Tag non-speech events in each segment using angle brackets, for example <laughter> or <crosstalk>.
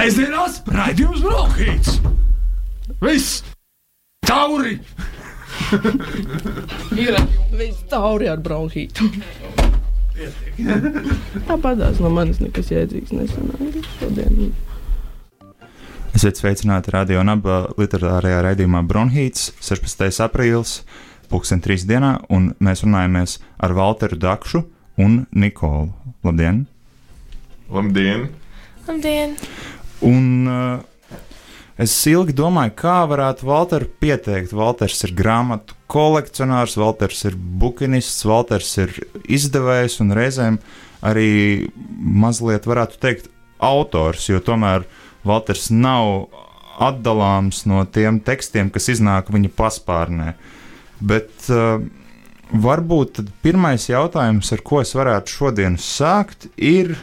Sēžamās raidījums Brokhīts! Viss! Tauri! Ir viss tauri ar bronhītu. Tāpatās no manis nekas jēdzīgs nesanāca šodien. Esiet sveicināti radio naba literārajā raidījumā Bronhīts, 16. aprīlis, 2003. dienā, un mēs runājamies ar Walteru Dakšu un Nikolu. Labdien! Labdien! Labdien! Un uh, es ilgi domāju, kā varētu Walteru pieteikt. Walters ir grāmatu kolekcionārs, Walters ir bukinists, Walters ir izdevējs un reizēm arī mazliet varētu teikt autors, jo tomēr Walters nav atdalāms no tiem tekstiem, kas iznāk viņa paspārnē. Bet uh, varbūt pirmais jautājums, ar ko es varētu šodien sākt, ir,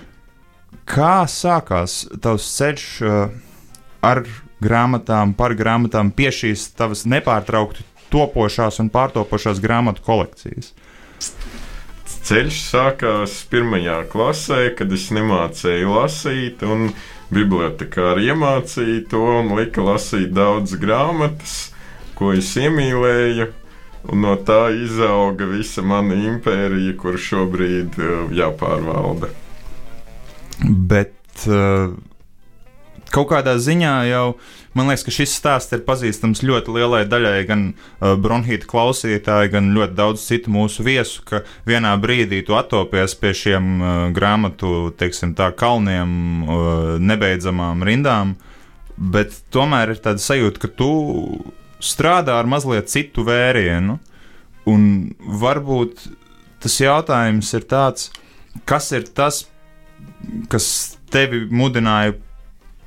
kā sākās tavs ceļš uh, ar grāmatām, par grāmatām, pie šīs tavas nepārtraukti topošās un pārtopošās grāmatu kolekcijas? Ceļš sākās pirmajā klasē, kad es nemācīju lasīt, un bibliotekāri iemācīja to un lika lasīt daudz grāmatas, ko es iemīlēju. Un no tā izauga visa mana impērija, kur šobrīd uh, jāpārvalda. Bet uh, kaut kādā ziņā jau man liekas, ka šis stāsts ir pazīstams ļoti lielai daļai gan uh, bronhīta klausītāji, gan ļoti daudz citu mūsu viesu, ka vienā brīdī tu attopies pie šiem uh, grāmatu, teiksim, tā kalniem, uh, nebeidzamām rindām, bet tomēr ir tāda sajūta, ka tu strādā ar mazliet citu vērienu, un varbūt tas jautājums ir tāds, kas ir tas, kas tevi mudināja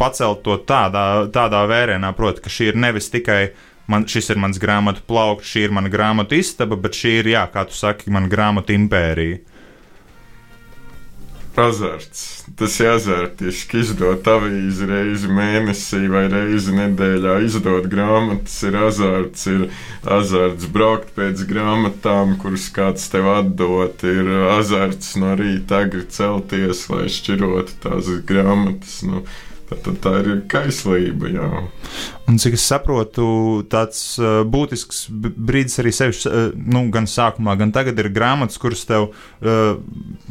pacelt to tādā, tādā vērienā, proti, ka šī ir nevis tikai man, šis ir mans grāmatu plaukts, šī ir mana grāmatu istaba, bet šī ir, jā, kā tu saki, mana grāmatu impērija. Azarts. Tas ir azartiski izdot avīzi reizi mēnesī vai reizi nedēļā. Izdot grāmatas ir azarts, ir azarts braukt pēc grāmatām, kuras kāds tev atdot. Ir azarts no rīta agri celties, lai šķirotu tās grāmatas. Nu, Tā, tā ir kaislība. Jā. Un cik es saprotu, tāds uh, būtisks brīdis arī sevišķi, uh, nu, gan sākumā, gan tagad ir grāmatas, kuras tev uh,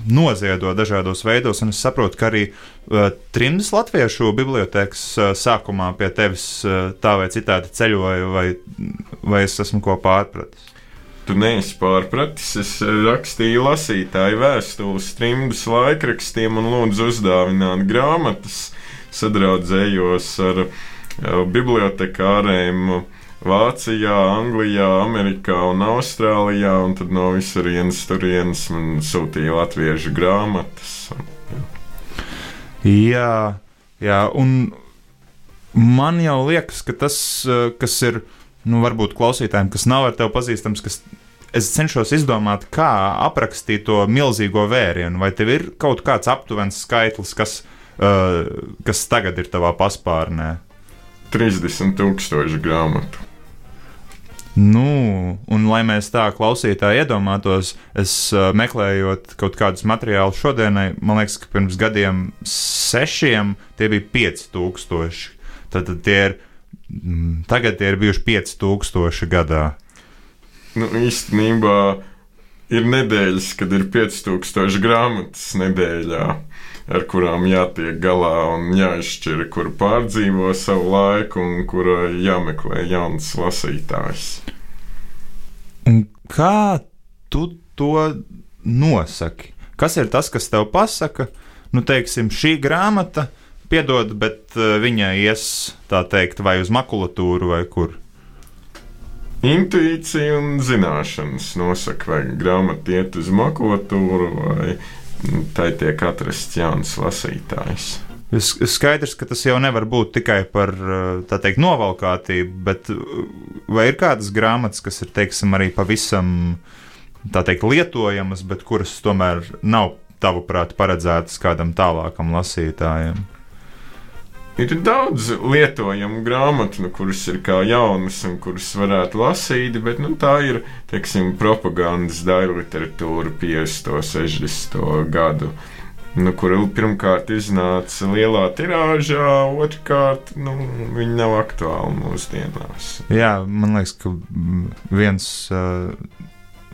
noziedo dažādos veidos. Un es saprotu, ka arī uh, trimdas latviešu bibliotekas uh, sākumā pie tevis uh, tā vai citādi ceļoja, vai, vai es esmu ko pārpratis. Tu neesi pārpratis. Es rakstīju lasītāju vēstules trimdas laikrakstiem un lūdzu uzdāvināt grāmatas sadraudzējos ar bibliotekāriem. Vācijā, Anglijā, Amerikā un Austrālijā, un tad no visurienes turienes man sūtīja latviešu grāmatas. Jā, jā, jā un man jau liekas, ka tas, kas ir, nu, varbūt klausītājiem, kas nav ar tevi pazīstams, kas es cenšos izdomāt, kā aprakstīt to milzīgo vērienu, vai tev ir kaut kāds aptuvens skaitlis, kas ir kas tagad ir tavā paspārnē? 30,000 grāmatu. Nu, un lai mēs tā klausītāji iedomātos, es uh, meklējot kaut kādus materiālus šodienai, man liekas, ka pirms gadiem sešiem tie bija 5000. Tad, tad tie ir, mm, tagad tie ir bijuši 5000 gadā. Nu, īstenībā ir nedēļas, kad ir 5000 grāmatas nedēļā ar kurām jātiek galā un jāizšķir, kur pārdzīvo savu laiku un kurai jāmeklē jauns lasītājs. Kā tu to nosaki? Kas ir tas, kas tev pasaka, nu, teiksim, šī grāmata, piedod, bet uh, viņa ies, tā teikt, vai uz makulatūru vai kur? Intuīcija un zināšanas nosaka, vai grāmata iet uz makulatūru vai tai tiek atrasts jauns lasītājs. Skaidrs, ka tas jau nevar būt tikai par teikt, novalkātību, bet vai ir kādas grāmatas, kas ir teiksim, arī pavisam teikt, lietojamas, bet kuras tomēr nav tavuprāt paredzētas kādam tālākam lasītājam? Ir daudz lietojamu grāmatu, nu, kuras ir kā jaunas un kuras varētu lasīt, bet nu, tā ir teiksim, propagandas daļa literatūra 50. un 60. gadu nu, kur pirmkārt iznāca lielā tirāžā, otrkārt nu, viņi nav aktuāli mūsdienās. Jā, man liekas, ka viens uh,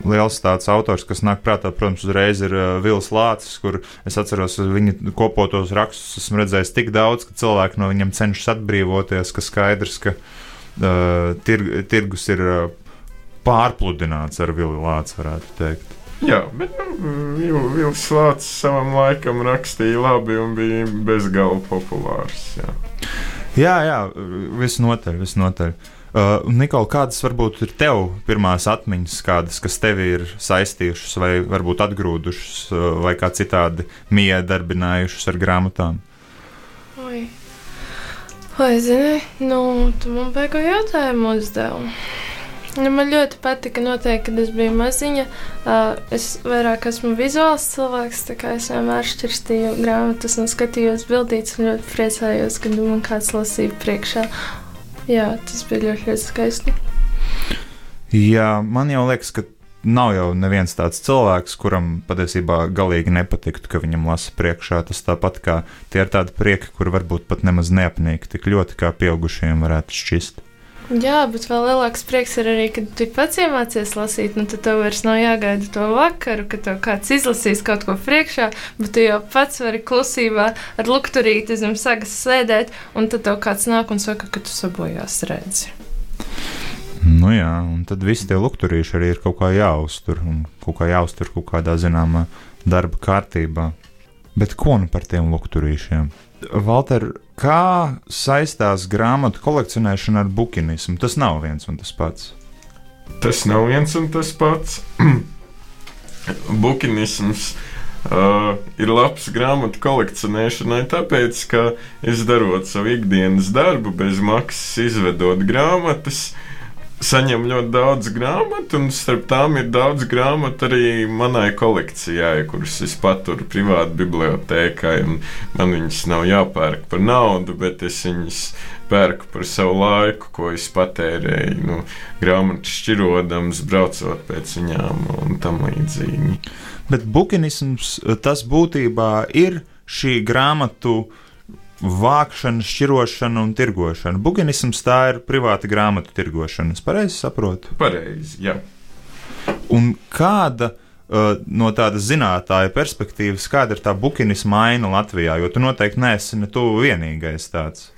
liels tāds autors, kas nāk prātā, protams, uzreiz ir uh, Vils Lācis, kur es atceros viņa kopotos rakstus, esmu redzējis tik daudz, ka cilvēki no viņiem cenšas atbrīvoties, ka skaidrs, ka uh, tir, tirgus ir uh, pārpludināts ar Vilu Lāci, varētu teikt. Jā, bet nu, Vils Lācis savam laikam rakstīja labi un bija bezgalīgi populārs. Jā, jā, jā visnotaļ, visnotaļ. Uh, Nikola, kādas varbūt ir tev pirmās atmiņas, kādas, kas tevi ir saistījušas, vai varbūt atgrūdušas, uh, vai kā citādi miedarbinājušas ar grāmatām? Oi. Vai zini, nu, tu man beigu jautājumu uzdevumu. Nu, man ļoti patika, noteikti, kad es biju maziņa. Uh, es vairāk esmu vizuāls cilvēks, tā kā es vienmēr šķirstīju grāmatas un skatījos bildītas un ļoti priecājos, kad man kāds lasīja priekšā. Jā, tas bija ļoti, ļoti skaisti. Jā, man jau liekas, ka nav jau neviens tāds cilvēks, kuram patiesībā galīgi nepatiktu, ka viņam lasa priekšā. Tas tāpat kā tie ir tādi prieki, kur varbūt pat nemaz neapnīk tik ļoti, kā pieaugušiem varētu šķist. Jā, bet vēl lielāks prieks ir arī, kad tu pats iemācies lasīt. Nu, tad tev vairs nav jāgaida to vakaru, kad tev kāds izlasīs kaut ko priekšā, bet tu jau pats vari klusībā ar lukturīti zem sagas sēdēt, un tad tev kāds nāk un saka, ka tu sabojās redzi. Nu jā, un tad visi tie lukturīši arī ir kaut kā jāuztur, un kaut kā jāuztur kaut kādā zināmā darba kārtībā. Bet ko nu par tiem lukturīšiem? Valter, kā saistās grāmatu kolekcionēšana ar bukinismu? Tas nav viens un tas pats. Tas nav viens un tas pats. <clears throat> Bukinisms uh, ir labs grāmatu kolekcionēšanai, tāpēc, ka es darot savu ikdienas darbu, bez maksas izvedot grāmatas, uh, saņem ļoti daudz grāmatu, un starp tām ir daudz grāmatu arī manai kolekcijai, kuras es paturu privāti bibliotekā. Man viņas nav jāpērk par naudu, bet es viņas pērku par savu laiku, ko es patērēju, nu, grāmatu šķirodams, braucot pēc viņām un tam līdzīgi. Bet bukinisms tas būtībā ir šī grāmatu vākšana, šķirošana un tirgošana. Buginisms tā ir privāta grāmatu tirgošana. Es pareizi saprotu? Pareizi, jā. Un kāda uh, no tādas zinātnēja perspektīvas, kāda ir tā bukinisma aina Latvijā? Jo tu noteikti neesi ne tu vienīgais tāds.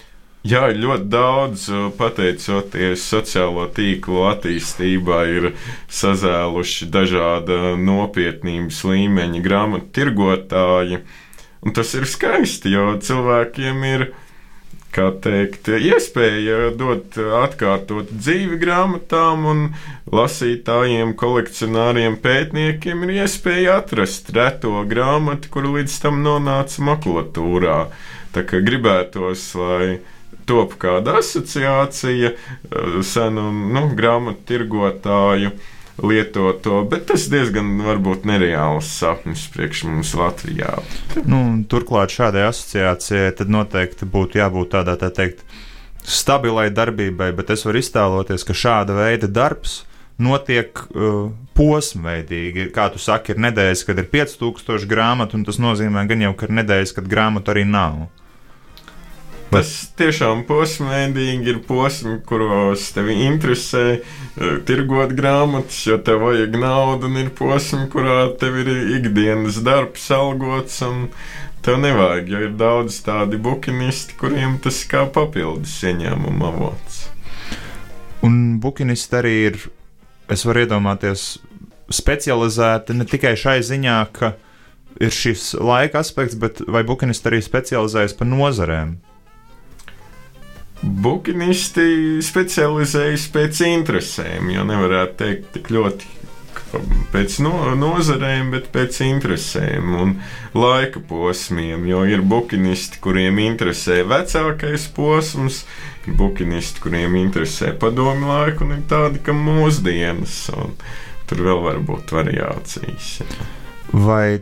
Jā, ļoti daudz pateicoties sociālo tīklu attīstībai, ir sazēluši dažāda nopietnības līmeņa grāmatu tirgotāji. Uh, Un tas ir skaisti, jo cilvēkiem ir teikt, iespēja dot atkārtot dzīvi grāmatām, un lasītājiem, kolekcionāriem, pētniekiem ir iespēja atrast reto grāmatu, kur līdz tam nonāca makulatūrā. Tā kā gribētos, lai top kāda asociācija eh, senu nu, grāmatu tirgotāju lietot to, bet tas diezgan varbūt nereāls sapnis priekš mums Latvijā. Nu, turklāt šādai asociācijai tad noteikti būtu jābūt tādā, tā teikt, stabilai darbībai, bet es varu iztēloties, ka šāda veida darbs notiek uh, posmveidīgi. Kā tu saki, ir nedēļas, kad ir 5000 grāmatu, un tas nozīmē gan jau, ka ir nedēļas, kad grāmatu arī nav. Tas tiešām posmveidīgi ir posmi, kuros tevi interesē uh, tirgot grāmatas, jo tev vajag naudu, un ir posmi, kurā tev ir ikdienas darbs, algots, un tev nevajag, jo ir daudz tādi bukinisti, kuriem tas kā papildus ieņēmuma avots. Un bukinisti arī ir, es varu iedomāties, specializēti ne tikai šai ziņā, ka ir šis laika aspekts, bet vai bukinisti arī specializējas pa nozarēm? Bukinisti specializējas pēc interesēm, jo nevarētu teikt tik ļoti pēc no, nozarēm, bet pēc interesēm un laika posmiem. Jo ir bukinisti, kuriem interesē vecākais posms, ir bukinisti, kuriem interesē padomi laiku, un ir tādi, kam mūsdienas. Tur vēl var būt variācijas. Vai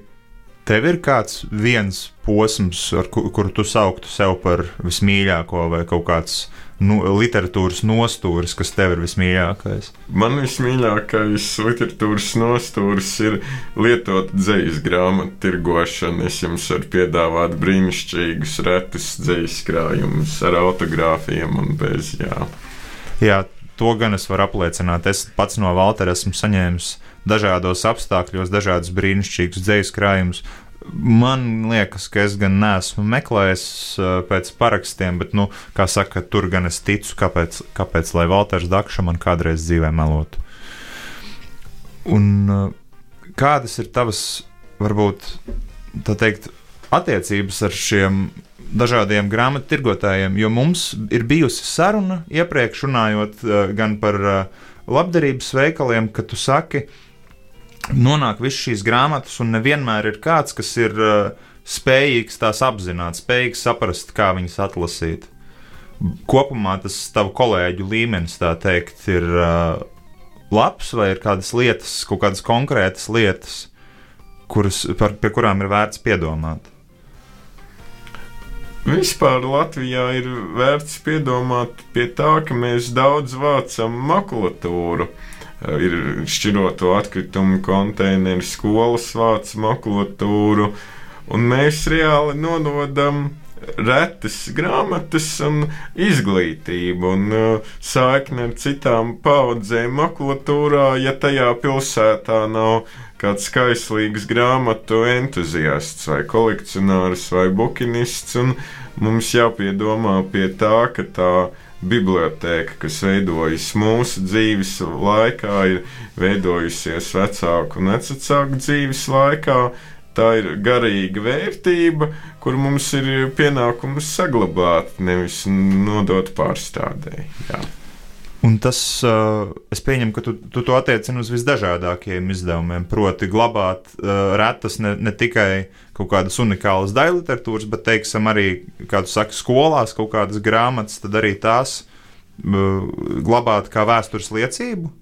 tev ir kāds viens posms, kuru tu sauktu sev par vismīļāko, vai kaut kāds nu, literatūras nostūris, kas tev ir vismīļākais? Man vismīļākais literatūras nostūris ir lietot dzīslu grāmatu tirgošana. Es jums varu piedāvāt brīnišķīgus, retus dzīslu krājumus ar autogrāfiem un bez jā. Jā, to gan es varu apliecināt. Es pats no Valtera esmu saņēmis dažādos apstākļos, dažādus brīnišķīgus dzīslu krājumus. Man liekas, ka es gan neesmu meklējis uh, pēc parakstiem, bet, nu, kā saka, tur gan es ticu, kāpēc, kāpēc lai Valters Dakša man kādreiz dzīvē melotu. Un uh, kādas ir tavas, varbūt, tā teikt, attiecības ar šiem dažādiem grāmatu tirgotājiem? Jo mums ir bijusi saruna iepriekš runājot uh, gan par labdarības veikaliem, ka tu saki, ka nonāk visas šīs grāmatas, un nevienmēr ir kāds, kas ir uh, spējīgs tās apzināt, spējīgs saprast, kā viņas atlasīt. Kopumā tas tavu kolēģu līmenis, tā teikt, ir uh, labs, vai ir kādas lietas, kaut kādas konkrētas lietas, kuras, par, pie kurām ir vērts piedomāt. Vispār Latvijā ir vērts piedomāt pie tā, ka mēs daudz vācam makulatūru. Uh, ir šķiroto atkritumu konteineru, skolas vācu makulatūru, un mēs reāli nododam retas grāmatas un izglītību un uh, saikni ar citām paudzēm makulatūrā, ja tajā pilsētā nav kāds kaislīgs grāmatu entuziasts vai kolekcionārs vai bukinists, un mums jāpiedomā pie tā, ka tā ir biblioteka, kas veidojas mūsu dzīves laikā, ir veidojusies vecāku un vecāku dzīves laikā. Tā ir garīga vērtība, kur mums ir pienākums saglabāt, nevis nodot pārstādēji. Un tas, uh, es pieņemu, ka tu, tu to attiecini uz visdažādākajiem izdevumiem. Proti, glabāt uh, retas ne, ne tikai kaut kādas unikālas daļu literatūras, bet, teiksim, arī, kā tu saki, skolās kaut kādas grāmatas, tad arī tās uh, glabāt kā vēstures liecību.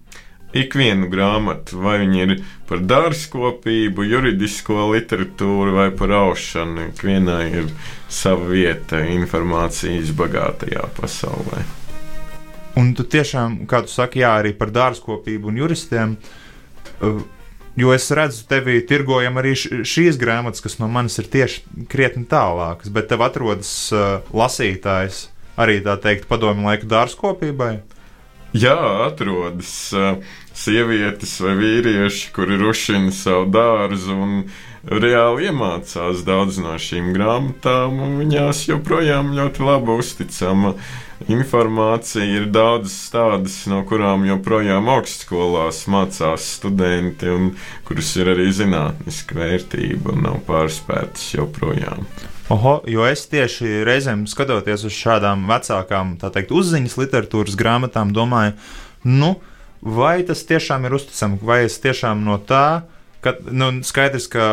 Ikvienu grāmatu, vai viņi ir par dārzkopību, juridisko literatūru vai par aušanu, ikvienai ir sava vieta informācijas bagātajā pasaulē. Un tu tiešām, kā tu saki, jā, arī par dārzkopību un juristiem. Uh, jo es redzu, tevi tirgojam arī šīs grāmatas, kas no manis ir tieši krietni tālākas, bet tev atrodas uh, lasītājs arī tā teikt, padomju laika dārzkopībai. Jā, atrodas uh, sievietes vai vīrieši, kuri rušina savu dārzu un reāli iemācās daudz no šīm grāmatām, viņās joprojām ļoti labi uzticama informācija. Ir daudzas tādas, no kurām joprojām augstskolās mācās studenti, un kuras ir arī zinātniska vērtība un nav pārspētas joprojām. Oho, jo es tieši reizēm skatoties uz šādām vecākām, tā teikt, uzziņas literatūras grāmatām, domāju, nu, vai tas tiešām ir uzticami, vai es tiešām no tā ka, nu, skaidrs, ka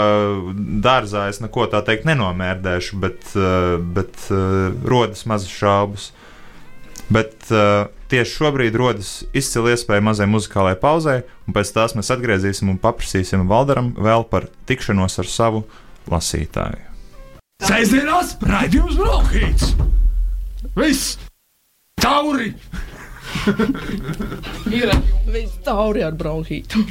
dārzā es neko tā teikt nenomērdēšu, bet, bet rodas mazas šaubas. Bet uh, tieši šobrīd rodas izcila iespēja mazai muzikālajai pauzei, un pēc tās mēs atgriezīsim un paprasīsim Valdaram vēl par tikšanos ar savu lasītāju. Sēdzienās raidījums Brokhīts! Viss! Tauri! Ir viss tauri ar bronhītu.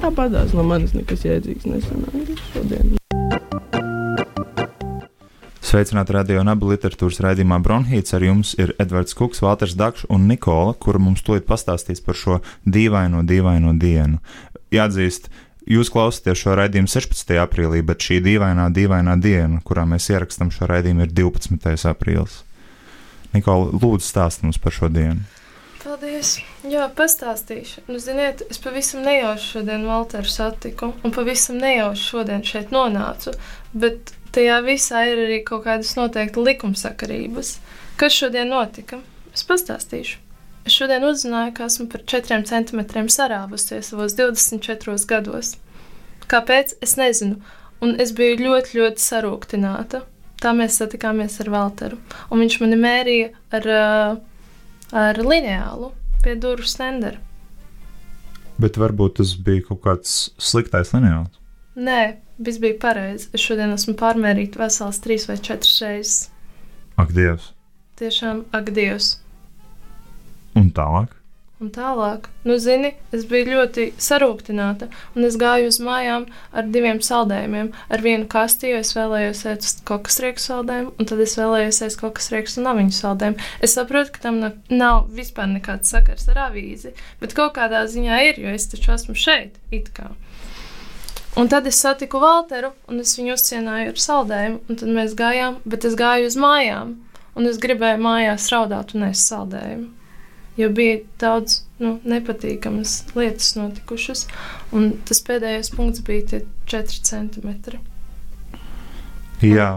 Tāpat no manis nekas jēdzīgs nesanāca šodien. Sveicināti radio un abu literatūras raidījumā Bronhīts. Ar jums ir Edvards Kuks, Valters Dakšs un Nikola, kura mums tūlīt pastāstīs par šo dīvaino, dīvaino dienu. Jāatzīst, jūs klausāties šo raidījumu 16. aprīlī, bet šī dīvainā, dīvainā diena, kurā mēs ierakstām šo raidījumu, ir 12. aprīlis. Nikola, lūdzu, stāst mums par šo dienu. Paldies! Jā, pastāstīšu. Nu, ziniet, es pavisam nejauši šodien Valteru satiku, un pavisam nejauši šodien šeit nonācu. Bet tajā visā ir arī kaut kādas noteikti likumsakarības. Kas šodien notika? Es pastāstīšu. Es šodien uzzināju, ka esmu par 4 centimetriem sarāvusies savos 24 gados. Kāpēc? Es nezinu, un es biju ļoti, ļoti sarūktināta. Tā mēs satikāmies ar Walteru, un viņš mani mērīja ar, ar lineālu pie durvju stendera. Bet varbūt tas bija kaut kāds sliktais lineāls. Nē, viss bija pareizi. Es šodien esmu pārmērīta vesels trīs vai četras reizes. Ak, Dievs! Tiešām, ak, Dievs! Un tālāk? Un tālāk, nu, zini, es biju ļoti sarūktināta, un es gāju uz mājām ar diviem saldējumiem. Ar vienu kasti, jo es vēlējos ēst kokas rīku saldējumu, un tad es vēlējos ēst kokas rīku un aviņu saldējumu. Es saprotu, ka tam nav, nav vispār nekāds sakars ar avīzi, bet kaut kādā ziņā ir, jo es taču esmu šeit, it kā. Un tad es satiku Walteru, un es viņu uzcienāju ar saldējumu, un tad mēs gājām, bet es gāju uz mājām, un es gribēju mājās raudāt un ēst saldējumu jo bija daudz nu, nepatīkamas lietas notikušas. Un tas pēdējais punkts bija tie 4 centimetri. Jā.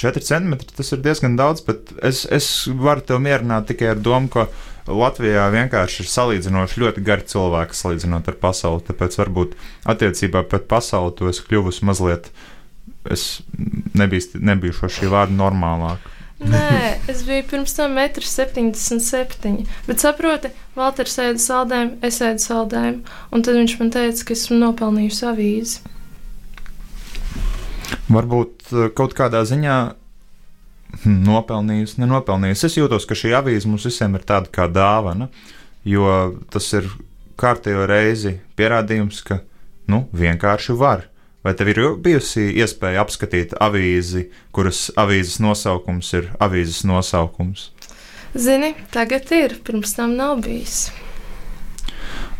4 centimetri tas ir diezgan daudz, bet es, es varu te mierināt tikai ar domu, ka Latvijā vienkārši ir salīdzinoši ļoti gari cilvēki salīdzinot ar pasauli. Tāpēc varbūt attiecībā pret pasauli to es kļuvusi mazliet, es nebiju, nebiju šo šī vārda normālāk. Nē, es biju pirms tam 1,77 m. Bet saproti, Valters ēda saldējumu, es ēdu saldējumu. Un tad viņš man teica, ka esmu nopelnījusi avīzi. Varbūt eh, kaut kādā ziņā nopelnījusi, nenopelnījusi. Es jūtos, ka šī avīze mums visiem ir tāda kā dāvana, jo tas ir kārtējo reizi pierādījums, ka nu, vienkārši var. Vai tev ir bijusi iespēja apskatīt avīzi, kuras avīzes nosaukums ir avīzes nosaukums? Zini, tagad ir, pirms tam nav bijis.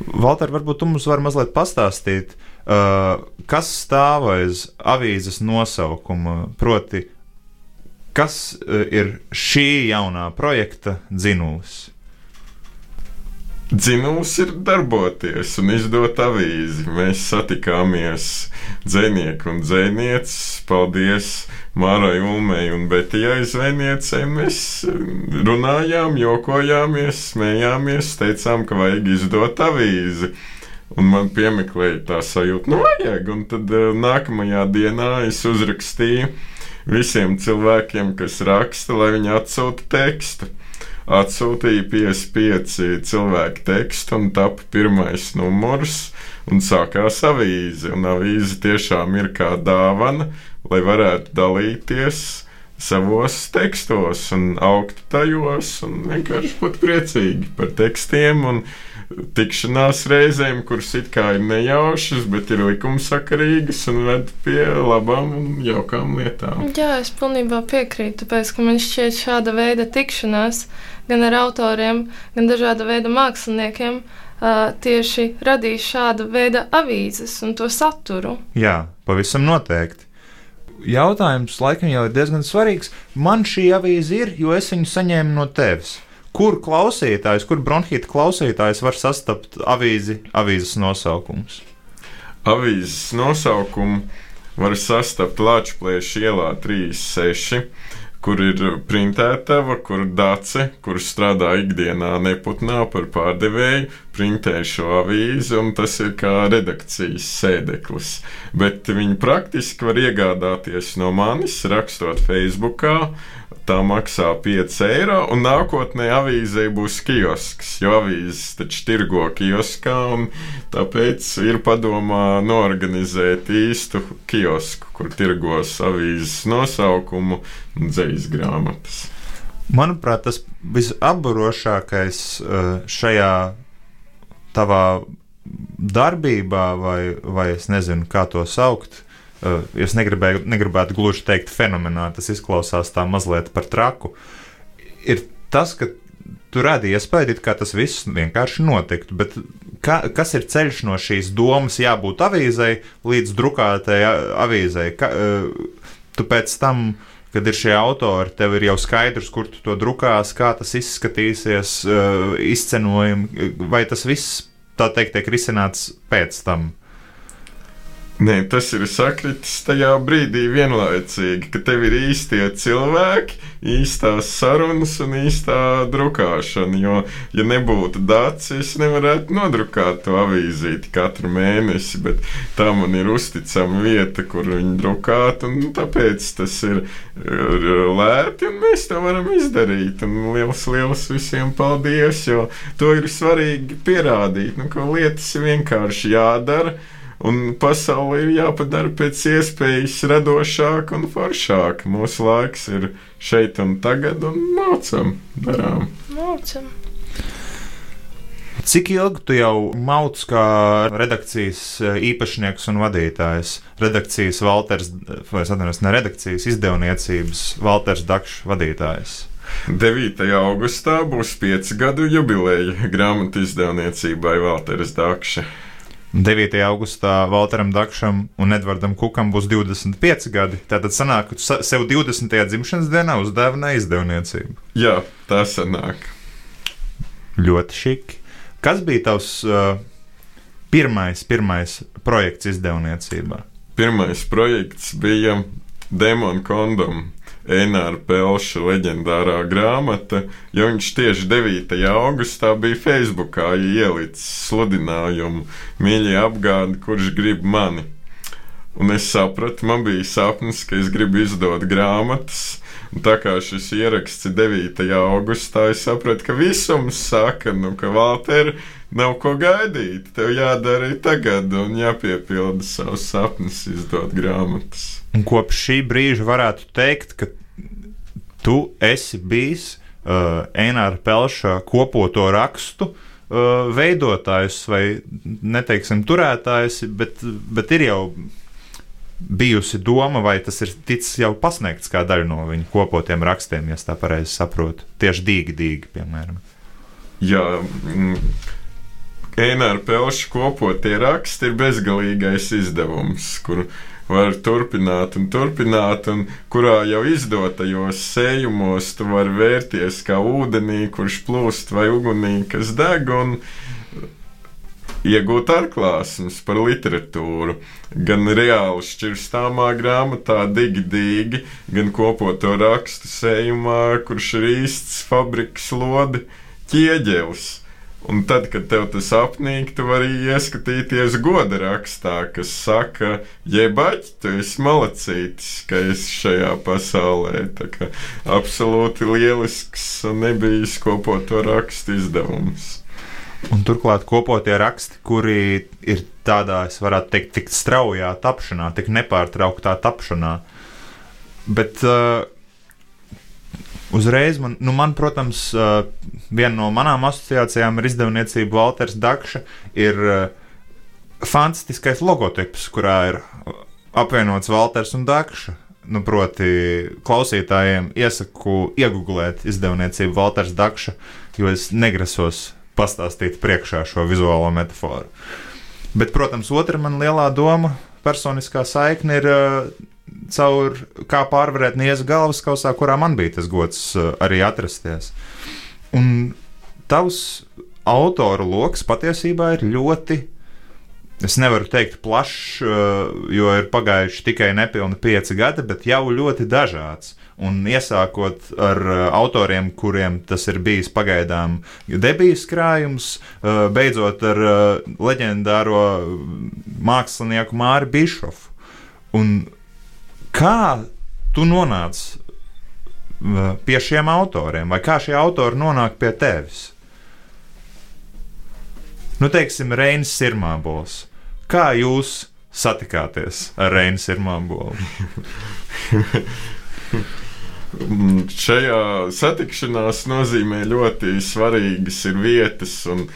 Valter, varbūt tu mums vari mazliet pastāstīt, uh, kas stāv aiz avīzes nosaukuma, proti, kas uh, ir šī jaunā projekta dzinulis? Dzinums ir darboties un izdot avīzi. Mēs satikāmies dzinieku un dzinieces. Paldies Mārai Ulmei un Betijai zvejniecei. Mēs runājām, jokojāmies, smējāmies, teicām, ka vajag izdot avīzi. Un man piemeklēja tā sajūta, nu, vajag. Un tad uh, nākamajā dienā es uzrakstīju visiem cilvēkiem, kas raksta, lai viņi atsūta tekstu atsūtīja 55 cilvēku tekstu un tapa pirmais numurs. Un sākās avīze. Un avīze tiešām ir kā dāvana, lai varētu dalīties savos tekstos un augt tajos un vienkārši būt priecīgi par tekstiem. Un, tikšanās reizēm, kuras it kā ir nejaušas, bet ir likumsakarīgas un ved pie labām un jaukām lietām. Jā, es pilnībā piekrītu, tāpēc, ka man šķiet šāda veida tikšanās gan ar autoriem, gan dažāda veida māksliniekiem. Uh, tieši radīs šādu veidu avīzes un to saturu. Jā, pavisam noteikti. Jautājums laikam jau ir diezgan svarīgs. Man šī avīze ir, jo es viņu saņēmu no tevis. Kur klausītājs, kur bronhīta klausītājs var sastapt avīzi, avīzes nosaukumus? Avīzes nosaukumu var sastapt Latvijas ielā 36 kur ir printētava, kur dace, kur strādā ikdienā neputnā par pārdevēju, printē šo avīzi, un tas ir kā redakcijas sēdeklis. Bet viņi praktiski var iegādāties no manis, rakstot Facebookā, tā maksā 5 eiro, un nākotnē avīzē būs kiosks, jo avīzes taču tirgo kioskā, un tāpēc ir padomā norganizēt īstu kiosku, kur tirgos avīzes nosaukumu un dzejas grāmatas. Manuprāt, tas visapburošākais eh, šajā tavā darbībā, vai, vai es nezinu, kā to saukt, es negribēju, negribētu gluži teikt, fenomenāli. Tas izklausās tā mazliet par traku. Ir tas, ka tu radi iespēju, ka tas viss vienkārši notiktu. Bet ka, kas ir ceļš no šīs domas, jābūt avīzei līdz drukātajai avīzei? Ka, uh, tu pēc tam, kad ir šie autori, tev ir jau skaidrs, kur tu to drukās, kā tas izskatīsies, uh, izcenojumi, vai tas viss tā teikt tiek risināts pēc tam. Nē, tas ir sakritis tajā brīdī vienlaicīgi, ka tev ir īstie cilvēki, īstās sarunas un īstā drukāšana. Jo, ja nebūtu dats, es nevarētu nodrukāt to avīzīti katru mēnesi, bet tā man ir uzticama vieta, kur viņi drukāt, un tāpēc tas ir lēti, un mēs to varam izdarīt. Un liels, liels visiem paldies, jo to ir svarīgi pierādīt, nu, ka lietas ir vienkārši jādara Un pasaule ir jāpadara pēc iespējas radošāka un foršāka. Mūsu laiks ir šeit un tagad, un mācām, darām. Mācam. Cik ilgi tu jau mauc kā redakcijas eh, īpašnieks un vadītājs? Redakcijas Walters, vai es atvainojos, ne redakcijas izdevniecības Walters Dakšs vadītājs. 9. augustā būs 5 gadu jubileja grāmatu izdevniecībai Valteris Dakša. 9. augustā Walteram Dakšam un Edvardam Kukam būs 25 gadi. Tātad sanāk, ka sev 20. dzimšanas dienā uzdāvināji izdevniecību. Jā, tā sanāk. Ļoti šiki. Kas bija tavs uh, pirmais, pirmais projekts izdevniecībā? Pirmais projekts bija Demon Kondom. Enāra Pelša leģendārā grāmata, jo viņš tieši 9. augustā bija Facebookā ielicis sludinājumu mīļie apgādi, kurš grib mani. Un es sapratu, man bija sapnis, ka es gribu izdot grāmatas. Tā kā šis ieraksts ir 9. augustā, es sapratu, ka visums saka, nu, ka Valter nav ko gaidīt. Tev jādara arī tagad un jāpiepilda savus sapnis, izdot grāmatas. Un kopš šī brīža varētu teikt, ka tu esi bijis uh, Enāra Pelša kopoto rakstu uh, veidotājs vai neteiksim turētājs, bet, bet ir jau bijusi doma, vai tas ir ticis jau pasniegts kā daļa no viņa kopotiem rakstiem, ja tā pareizi saprotu. Tieši dīgi, dīgi, piemēram. Jā, mm, Enāra Pelša kopotie raksti ir bezgalīgais izdevums, kur var turpināt un turpināt, un kurā jau izdotajos sējumos tu vari vērties kā ūdenī, kurš plūst vai ugunī, kas deg, un iegūt atklāsmes par literatūru. Gan reāli šķirstāmā grāmatā, digi, digi, gan kopoto rakstu sējumā, kurš ir īsts fabriks lodi ķieģelis. Un tad, kad tev tas apnīk, tu vari ieskatīties goda rakstā, kas saka, jebāķi, tu esi malacītis, ka esi šajā pasaulē. Tā kā absolūti lielisks un nebijis kopoto rakstu izdevums. Un turklāt kopotie raksti, kuri ir tādā, es varētu teikt, tik straujā tapšanā, tik nepārtrauktā tapšanā. Bet uh, uzreiz, man, nu man, protams, uh, viena no manām asociācijām ar izdevniecību Walters Dakša ir uh, fantastiskais logotips, kurā ir apvienots Walters un Dakša. Nu, proti, klausītājiem iesaku iegūlēt izdevniecību Walters Dakša, jo es negrasos pastāstīt priekšā šo vizuālo metaforu. Bet, protams, otra man lielā doma, personiskā saikne ir uh, caur kā pārvarēt nieza galvaskausā, kurā man bija tas gods uh, arī atrasties. Un tavs autoru lokus patiesībā ir ļoti. Es nevaru teikt plašs, uh, jo ir pagājuši tikai nepilni pieci gadi, bet jau ļoti dažāds. Un iesākot ar uh, autoriem, kuriem tas ir bijis pagaidām debijas krājums, uh, beidzot ar uh, leģendāro mākslinieku Māri Bišofu. Un kā tu nonāc uh, pie šiem autoriem, vai kā šie autori nonāk pie tevis? Nu, teiksim, Reinis Sirmābols. Kā jūs satikāties ar Reinu Sirmābolu? <laughs> Mm, Šajā satikšanās nozīmē ļoti svarīgas ir vietas un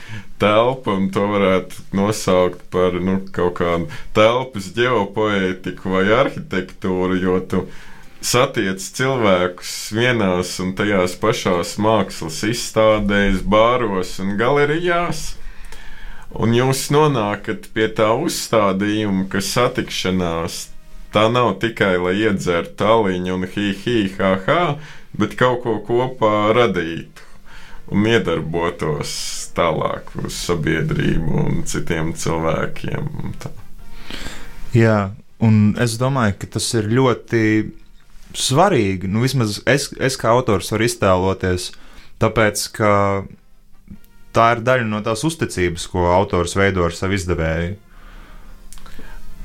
telpa, un to varētu nosaukt par nu, kaut kādu telpas ģeopoētiku vai arhitektūru, jo tu satiec cilvēkus vienās un tajās pašās mākslas izstādēs, bāros un galerijās. Un jūs nonākat pie tā uzstādījuma, ka satikšanās tā nav tikai lai iedzertu tāliņu un hi-hi, ha-ha, bet kaut ko kopā radītu un iedarbotos tālāk uz sabiedrību un citiem cilvēkiem. Un tā. Jā, un es domāju, ka tas ir ļoti svarīgi. Nu, vismaz es, es kā autors varu iztēloties, tāpēc ka tā ir daļa no tās uzticības, ko autors veido ar savu izdevēju.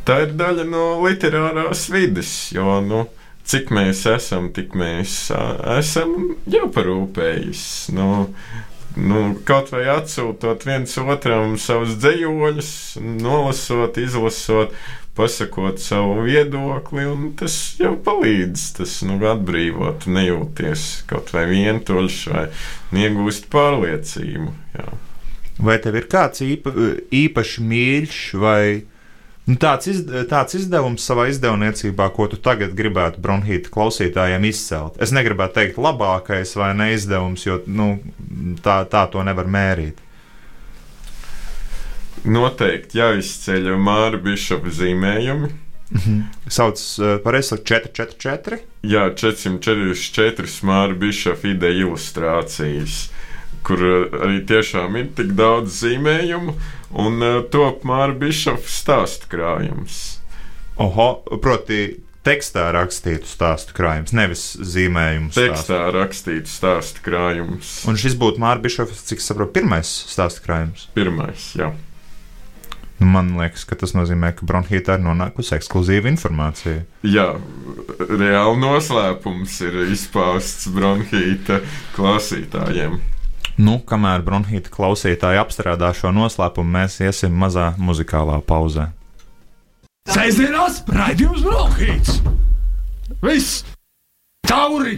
Tā ir daļa no literārās vidas, jo nu, cik mēs esam, tik mēs ā, esam jāparūpējas. Nu, nu, kaut vai atsūtot viens otram savus dzējoļus, nolasot, izlasot, pasakot savu viedokli, un tas jau palīdz. Tas nu, atbrīvot, nejūties kaut vai vientuļš, vai iegūst pārliecību. Jā. Vai tev ir kāds īpa, īpaši mīļš vai nu, tāds, iz, tāds izdevums savā izdevniecībā, ko tu tagad gribētu bronhīta klausītājiem izcelt? Es negribētu teikt labākais vai neizdevums, jo nu, tā, tā to nevar mērīt. Noteikti jāizceļ Māra Bišopa zīmējumi. Sauc par ESA 444. Jā, 444 Māra Bišopa ideja ilustrācijas, kur arī tiešām ir tik daudz zīmējumu, un uh, top Māra Bišopa stāstu krājums. Oho, proti, tekstā rakstītu stāstu krājums, nevis zīmējumu. Tekstā rakstītu stāstu krājums. Un šis būtu Māra Bišopa, cik saprotu, pirmais stāstu krājums. Pirmais, jā. Nu, man liekas, ka tas nozīmē, ka bronhītā ir nonākusi ekskluzīva informācija. Jā, reāli noslēpums ir izpausts bronhīta klausītājiem. Nu, kamēr bronhīta klausītāji apstrādā šo noslēpumu, mēs iesim mazā muzikālā pauzē. Sēžamās raidījums Bronhīts! Viss! Tauri!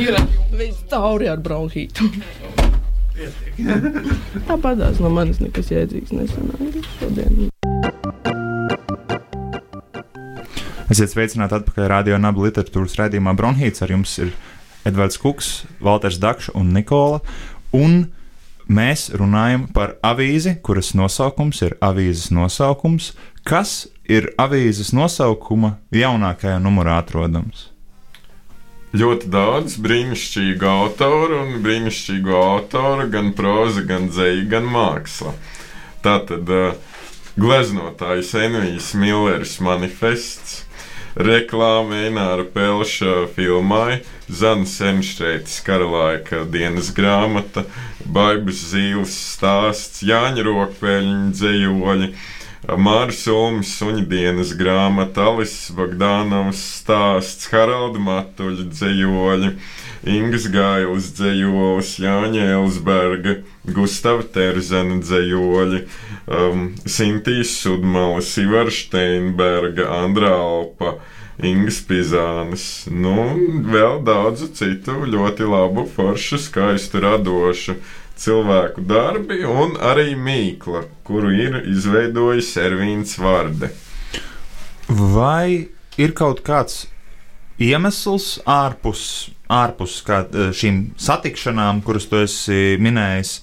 Ir viss tauri ar bronhītu. Tāpat tās no manis nekas jēdzīgs nesanāca šodien. Esiet sveicināti atpakaļ Radio Naba literatūras raidījumā Bronhīts. Ar jums ir Edvards Kuks, Valters Dakša un Nikola. Un mēs runājam par avīzi, kuras nosaukums ir avīzes nosaukums. Kas ir avīzes nosaukuma jaunākajā numurā atrodams? Ļoti daudz brīnišķīgu autoru un brīnišķīgu autoru, gan proza, gan dzēja, gan māksla. Tātad uh, gleznotājs Envijs Millers manifests, reklāma Eināra Pelša filmai, Zanas Enštreitas karalaika dienas grāmata, Baibas zīles stāsts, Jāņa Rokpeļņa dzējoļi, Māris Ulmas suņdienas grāmata, Alises Bagdānavas stāsts, Haralda Matuļa dzējoļi, Ingas Gailas dzējolis, Jāņa Elsberga, Gustava Terzena dzējoļi, um, Sintīs Sudmalis, Ivar Steinberga, Andrā Alpa, Ingas Pizānas, nu, vēl daudzu citu ļoti labu, foršu, skaistu, radošu cilvēku darbi un arī mīkla, kuru ir izveidojis Ervīns Vārde. Vai ir kaut kāds iemesls ārpus, ārpus kā, šīm satikšanām, kuras tu esi minējis,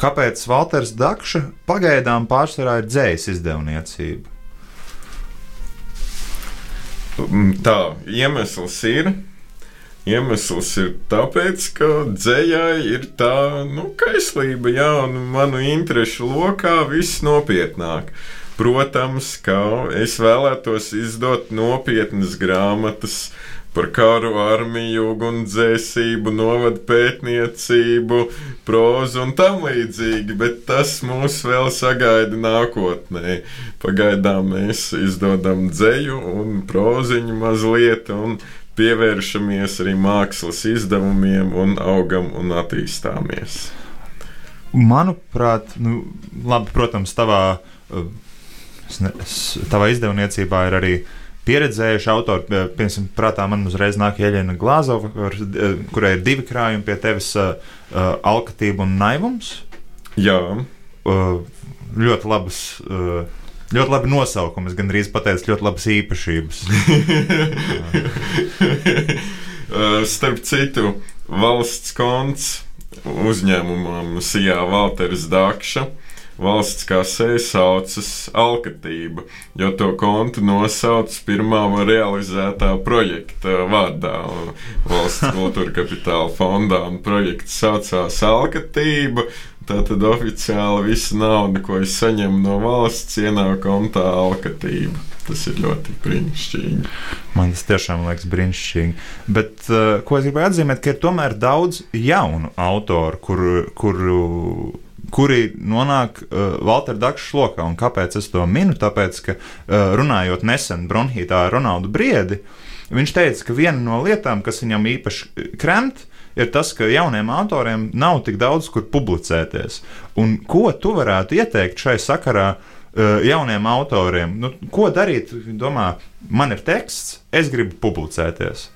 kāpēc Walters Dakša pagaidām pārsvarā ir dzējas izdevniecība? Tā iemesls ir. Iemesls ir tāpēc, ka dzējai ir tā nu, kaislība, jā, un manu interesu lokā viss nopietnāk. Protams, ka es vēlētos izdot nopietnas grāmatas par karu, armiju, ugunsdzēsību, novadu pētniecību, prózu un tam līdzīgi, bet tas mūs vēl sagaida nākotnē. Pagaidām mēs izdodam dzēju un próziņu mazliet, un pievēršamies arī mākslas izdevumiem un augam un attīstāmies. Manuprāt, nu, labi, protams, tavā, ne, tavā izdevniecībā ir arī pieredzējuši autori. Piemēram, prātā man uzreiz nāk Ieļena Glāzova, kurai ir divi krājumi pie tevis uh, - alkatība un naivums. Jā. Uh, ļoti labas. Uh, Ļoti labi nosaukumi, es gandrīz pateicu, ļoti labas īpašības. <laughs> Starp citu, valsts konts uzņēmumam Sijā Valteris Dakša. Valsts kasē saucas Alkatība, jo to kontu nosauc pirmā realizētā projekta vārdā. Valsts <laughs> kultūra kapitāla fondā un projekts saucās Alkatība. Tātad oficiāli visa nauda, ko es saņemu no valsts, ienāk kontā alkatība. Tas ir ļoti brīnišķīgi. Man tas tiešām liekas brīnišķīgi. Bet uh, ko es gribēju atzīmēt, ka ir tomēr daudz jaunu autoru, kur, kuru kuri nonāk uh, Walter Dakša lokā. Un kāpēc es to minu? Tāpēc, ka uh, runājot nesen Bronhītā ar Ronaldu Briedi, viņš teica, ka viena no lietām, kas viņam īpaši krent, ir tas, ka jauniem autoriem nav tik daudz kur publicēties. Un ko tu varētu ieteikt šai sakarā? uh, Jauniem autoriem, nu, ko darīt? Domā, man ir teksts, es gribu publicēties.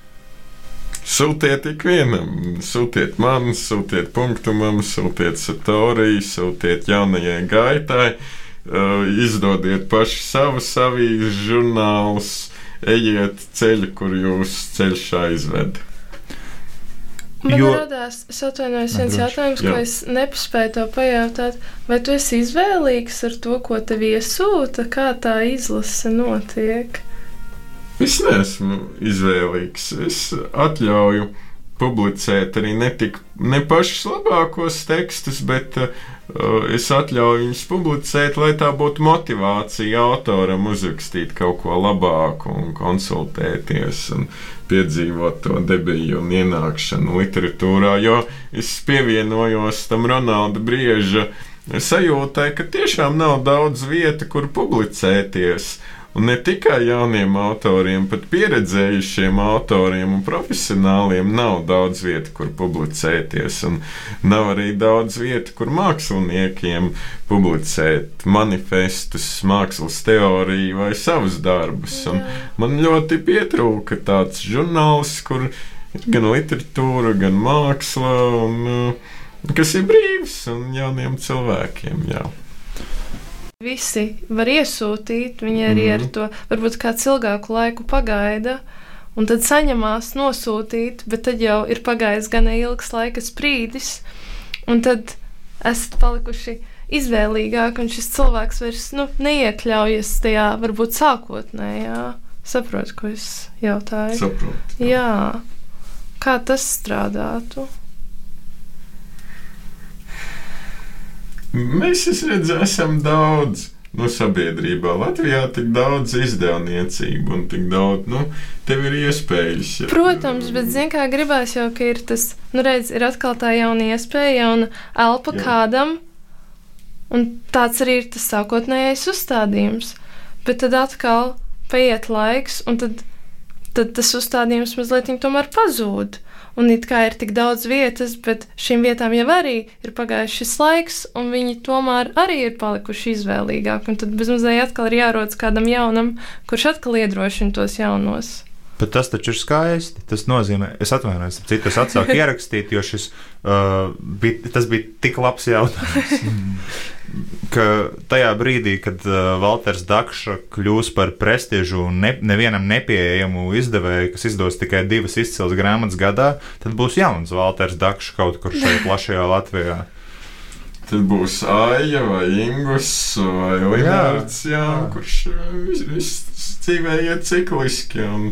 Sūtiet ikvienam, sūtiet man, sūtiet punktumam, sūtiet satoriju, sūtiet jaunajai gaitai, uh, izdodiet paši savus avīzes žurnālus, ejiet ceļu, kur jūs ceļš aizved. Man Jo- radās, es atvainojos, viens droši. jautājums, Jā. ko es nepaspēju to pajautāt. Vai tu esi izvēlīgs ar to, ko tev iesūta, kā tā izlase notiek? Es neesmu izvēlīgs. Es atļauju publicēt arī ne, tik, ne pašus labākos tekstus, bet uh, es atļauju viņus publicēt, lai tā būtu motivācija autoram uzrakstīt kaut ko labāku un konsultēties. Un Piedzīvot to debiju un ienākšanu literatūrā, jo es pievienojos tam Ronalda Brieža sajūtai, ka tiešām nav daudz vietu, kur publicēties. Un ne tikai jauniem autoriem, bet pieredzējušiem autoriem un profesionāliem nav daudz vietu, kur publicēties. Un nav arī daudz vietu, kur māksliniekiem publicēt manifestus, mākslas teoriju vai savus darbus. Un man ļoti pietrūka tāds žurnāls, kur ir gan literatūra, gan māksla, un, uh, kas ir brīvs un jauniem cilvēkiem. Jā. Visi var iesūtīt, viņi arī mm -hmm. ar Mhm. to varbūt kāds ilgāku laiku pagaida. Un tad saņemās nosūtīt, bet tad jau ir pagājis gan ilgs laika sprīdis, un tad esat palikuši izvēlīgāki, un šis cilvēks vairs nu, neiekļaujas tajā varbūt sākotnējā. Saprotu, ko es jautāju. Saprotu. Jā, kā tas strādātu? Mēs es redzu, esam daudz. Nu, sabiedrībā Latvijā tik daudz izdevniecību un tik daudz, nu, tev ir iespējas. ja- Protams, bet zini, kā gribās jau, ka ir tas, nu, redz, ir atkal tā jauna iespēja, jauna elpa Jā. kādam, un tāds arī ir tas sākotnējais uzstādījums. Bet tad atkal paiet laiks, un tad, tad tas uzstādījums mazliet tomēr pazūd. Un it kā ir tik daudz vietas, bet šīm vietām jau arī ir pagājis šis laiks, un viņi tomēr arī ir palikuši izvēlīgāki. Un tad bezmazliet atkal ir jārodas kādam jaunam, kurš atkal iedrošina tos jaunos. Bet tas taču ir skaisti. Tas nozīmē, es atvainojos, citu es atsāku <laughs> ierakstīt, jo šis uh, bija, tas bija tik labs jautājums. <laughs> Ka tajā brīdī, kad uh, Walters Dakša kļūs par prestižu un ne, nevienam nepieejamu izdevēju, kas izdos tikai divas izcils grāmatas gadā, tad būs jauns Walters Dakša kaut kur šeit <laughs> plašajā Latvijā. Tad būs Aija vai Ingus vai jā, kurš vis- viss dzīvē iet cikliski. Un,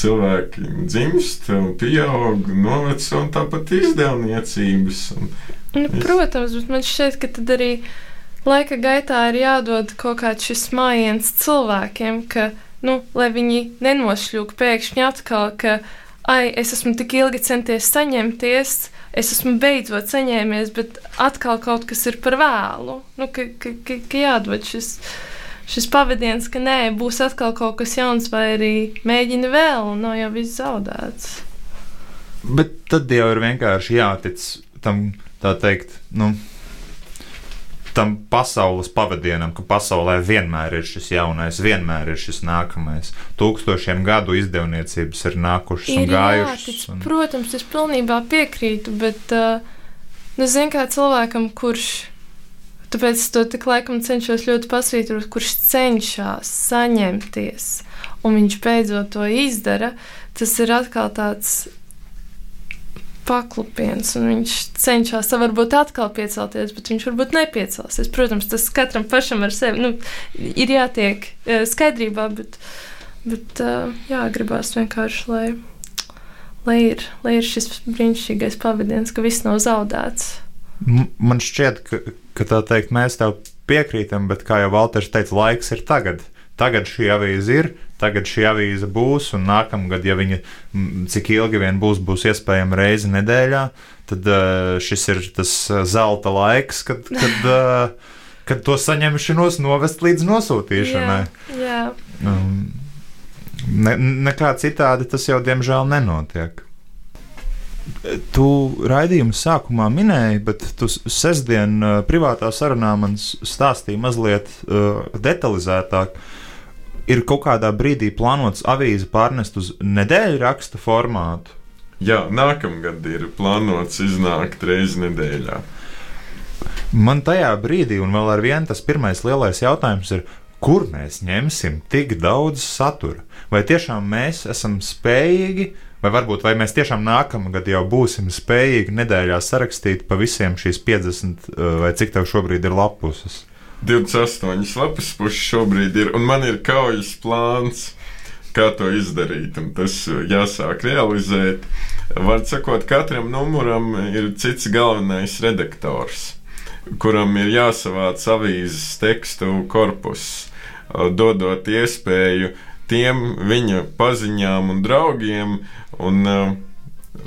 Cilvēki dzimst, pieaug, noveco un tāpat izdevniecības. Un, Nu, Es- protams, bet man šķiet, ka tad arī laika gaitā ir jādod kaut kāds šis mājiens cilvēkiem, ka, nu, lai viņi nenošļūk pēkšņi atkal, ka, ai, es esmu tik ilgi centies saņemties, es esmu beidzot saņēmies, bet atkal kaut kas ir par vēlu. Nu, ka, ka, ka, ka jādod šis. Šis pavadiens, ka nē, būs atkal kaut kas jauns, vai arī mēģini vēl, un nav jau viss zaudēts. Bet tad jau ir vienkārši jātic tam, tā teikt, nu, tam pasaules pavadienam, ka pasaulē vienmēr ir šis jaunais, vienmēr ir šis nākamais. Tūkstošiem gadu izdevniecības ir nākušas un Ir gājušas. jātic, Un... Protams, es pilnībā piekrītu, bet uh, nu, zinu, kā cilvēkam, kurš. Tāpēc es to tik laikam cenšos ļoti pasvītrot, kurš cenšas saņemties, un viņš beidzot to izdara. Tas ir atkal tāds paklupiens, un viņš cenšas varbūt atkal piecelties, bet viņš varbūt nepiecelsies. Protams, tas katram pašam ar sevi nu, ir jātiek eh, skaidrībā, bet, bet eh, jā, gribās vienkārši, lai, lai, ir, lai ir šis brīnišķīgais pavadījums, ka viss nav zaudēts. Man šķiet, ka, ka tā teikt, mēs tev piekrītam, bet kā jau Valters teica, laiks ir tagad. Tagad šī avīze ir, tagad šī avīze būs, un nākamgad, ja viņa cik ilgi vien būs, būs iespējama reize nedēļā, tad šis ir tas zelta laiks, kad, kad, kad to saņemšanos novest līdz nosūtīšanai. Jā, jā. Um, ne, nekā citādi tas jau diemžēl nenotiek. Tu raidījuma sākumā minēji, bet tu sestdien uh, privātā sarunā man stāstīji mazliet uh, detalizētāk. Ir kaut kādā brīdī plānots avīzi pārnest uz nedēļu raksta formātu. Jā, nākamgad ir plānots iznākt reizi nedēļā. Man tajā brīdī, un vēl ar vienu tas pirmais lielais jautājums ir, kur mēs ņemsim tik daudz satura? Vai tiešām mēs esam spējīgi, vai varbūt vai mēs tiešām nākamgad jau būsim spējīgi nedēļā sarakstīt pa visiem šīs 50 uh, vai cik tev šobrīd ir lapuses? 28 lapas puses šobrīd ir, un man ir kaujas plāns, kā to izdarīt, tas jāsāk realizēt. Var sakot, katram numuram ir cits galvenais redaktors, kuram ir jāsavāc avīzes tekstu korpus, dodot iespēju tiem viņa paziņām un draugiem un uh,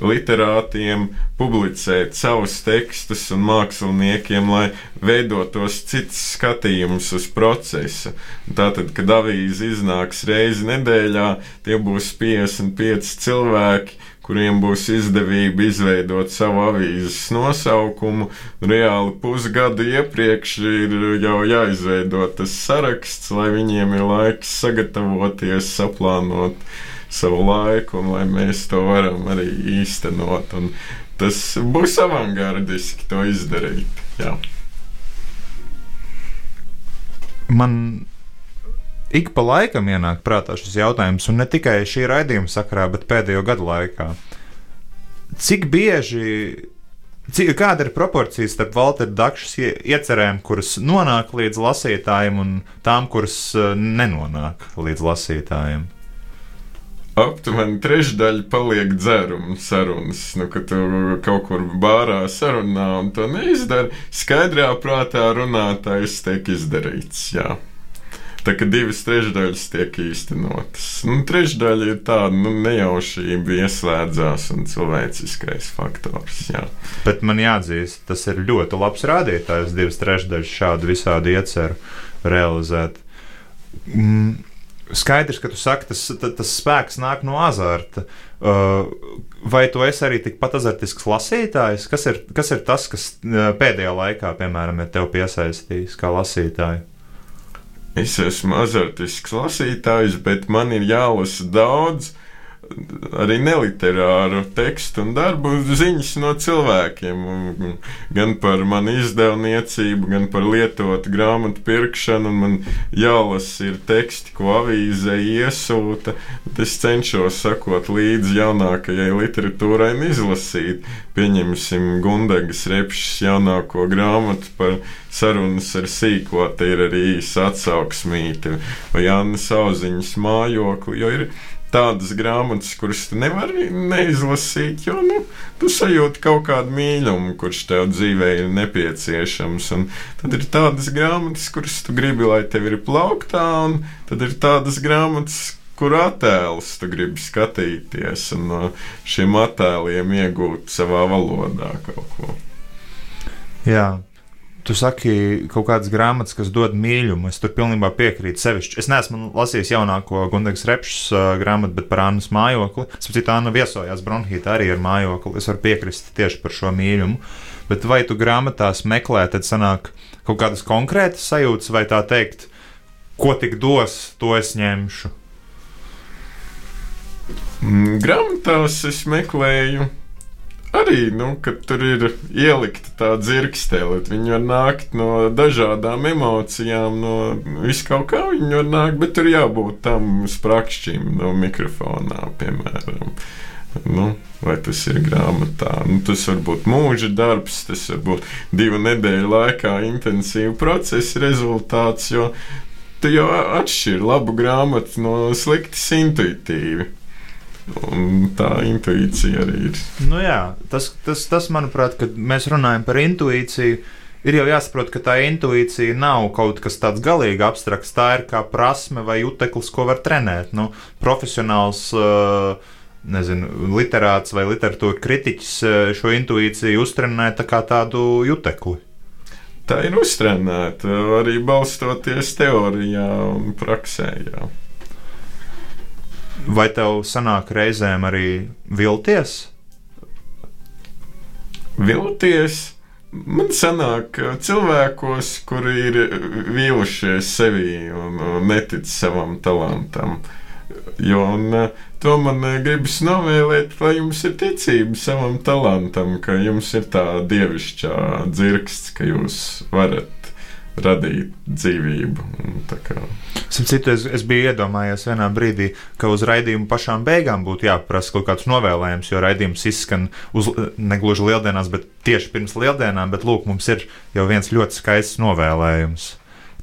literātiem publicēt savus tekstus un māksliniekiem, lai veidotos cits skatījums uz procesu. Tātad, kad avīze iznāks reizi nedēļā, tie būs 55 cilvēki, kuriem būs izdevība izveidot savu avīzes nosaukumu. Reāli pusgadu iepriekš ir jau jāizveido tas saraksts, lai viņiem ir laiks sagatavoties, saplānot savu laiku, un lai mēs to varam arī īstenot. Un tas būs avangardiski to izdarīt. Jā. Man ik pa laikam ienāk prātā šis jautājums, un ne tikai šī raidījuma sakarā, bet pēdējo gadu laikā. Cik bieži, cik, kāda ir proporcija starp Waltera Dakšas ie- iecerēm, kuras nonāk līdz lasītājiem, un tām, kuras eh, nenonāk līdz lasītājiem? Aptuveni trešdaļa paliek dzēruma sarunas. Nu, kad tu kaut kur bārā sarunā un to neizdari, skaidrā prātā runātājs tiek izdarīts. Jā. Tā kā divas trešdaļas tiek īstenotas. Nu, trešdaļa ir tāda nu, nejaušība, ieslēdzās un cilvēciskais faktors. Jā. Bet man jāatzīst, tas ir ļoti labs rādītājs, divas trešdaļas šādu visādi ieceru realizēt. Mm, skaidrs, ka tu saki, tas, ta- tas spēks nāk no azarta. Uh, vai tu esi arī tikpat azartisks lasītājs? Kas ir, kas ir tas, kas uh, pēdējā laikā, piemēram, ir tev piesaistījis kā lasītāju? Es esmu azartisks lasītājs, bet man ir jālasa daudz arī neliterāru tekstu un darbu ziņas no cilvēkiem. Gan par manu izdevniecību, gan par lietotu grāmatu pirkšanu. Man jālasa ir teksti, ko avīzē iesūta. Es cenšos sakot līdzi jaunākajai literatūrai un izlasīt. Pieņemsim Gundegas repšas jaunāko grāmatu par sarunas ar sīko, te ir arī īsa atsauksmīte vai Anna Sauziņas mājokli, jo ir tādas grāmatas, kuras tu nevari neizlasīt, jo nu, tu sajūti kaut kādu mīlumu, kurš tev dzīvē ir nepieciešams. Un tad ir tādas grāmatas, kuras tu gribi, lai tev ir plauktā, un tad ir tādas grāmatas, kur attēlus tu gribi skatīties un no šiem attēliem iegūt savā valodā kaut ko. Jā. Tu saki, kaut kādas grāmatas, kas dod mīlumu. Es tur pilnībā piekrītu. Sevišķi. Es neesmu lasījis jaunāko Gundegas repšas uh, grāmatu, bet par Annas mājokli. Sapratu, Anna viesojās Bronhītā arī ar mājokli. Es varu piekrist tieši par šo mīlumu. Bet vai tu grāmatās meklē, tad sanāk kaut kādas konkrētas sajūtas, vai tā teikt, ko tik dos, to es ņemšu. Mm, Grāmatās es meklēju arī, nu, tur ir ielikta tā dzirkstele. Viņi var nākt no dažādām emocijām, no viskaut kā viņi var nākt, bet tur jābūt tam sprakšķim no mikrofonā, piemēram. Nu, vai tas ir grāmatā? Nu, tas var būt mūža darbs, tas var būt divu nedēļu laikā intensīva procesa rezultāts, jo tu jau atšķiri labu grāmatu no sliktas intuitīvi. Un tā intuīcija arī ir. Nu, jā, tas, tas, tas, manuprāt, kad mēs runājam par intuīciju, ir jau jāsaprot, ka tā intuīcija nav kaut kas tāds galīgi abstrakts. Tā ir kā prasme vai juteklis, ko var trenēt. Nu, profesionāls. Uh, Nezinu, literāts vai literatūra kritiķis uh, šo intuīciju uztrenē tā kā tādu jutekli. Tā ir uztrenēta arī balstoties teorijā un praksē. Jā. Vai tev sanāk reizēm arī vilties? vilties. Man sanāk, cilvēkos, kuri ir vīlušies sevī un, netic savam talantam. Jo, un, to man gribas novēlēt, lai jums ir ticība savam talantam, ka jums ir tā dievišķā dzirksts, ka jūs varat radīt dzīvību. Citu, es, es biju iedomājies vienā brīdī, ka uz raidījuma pašām beigām būtu jāprasa kaut kāds novēlējums, jo raidījums izskan uz, negluži lieldienās, bet tieši pirms lieldienām. Bet lūk, mums ir jau viens ļoti skaists novēlējums.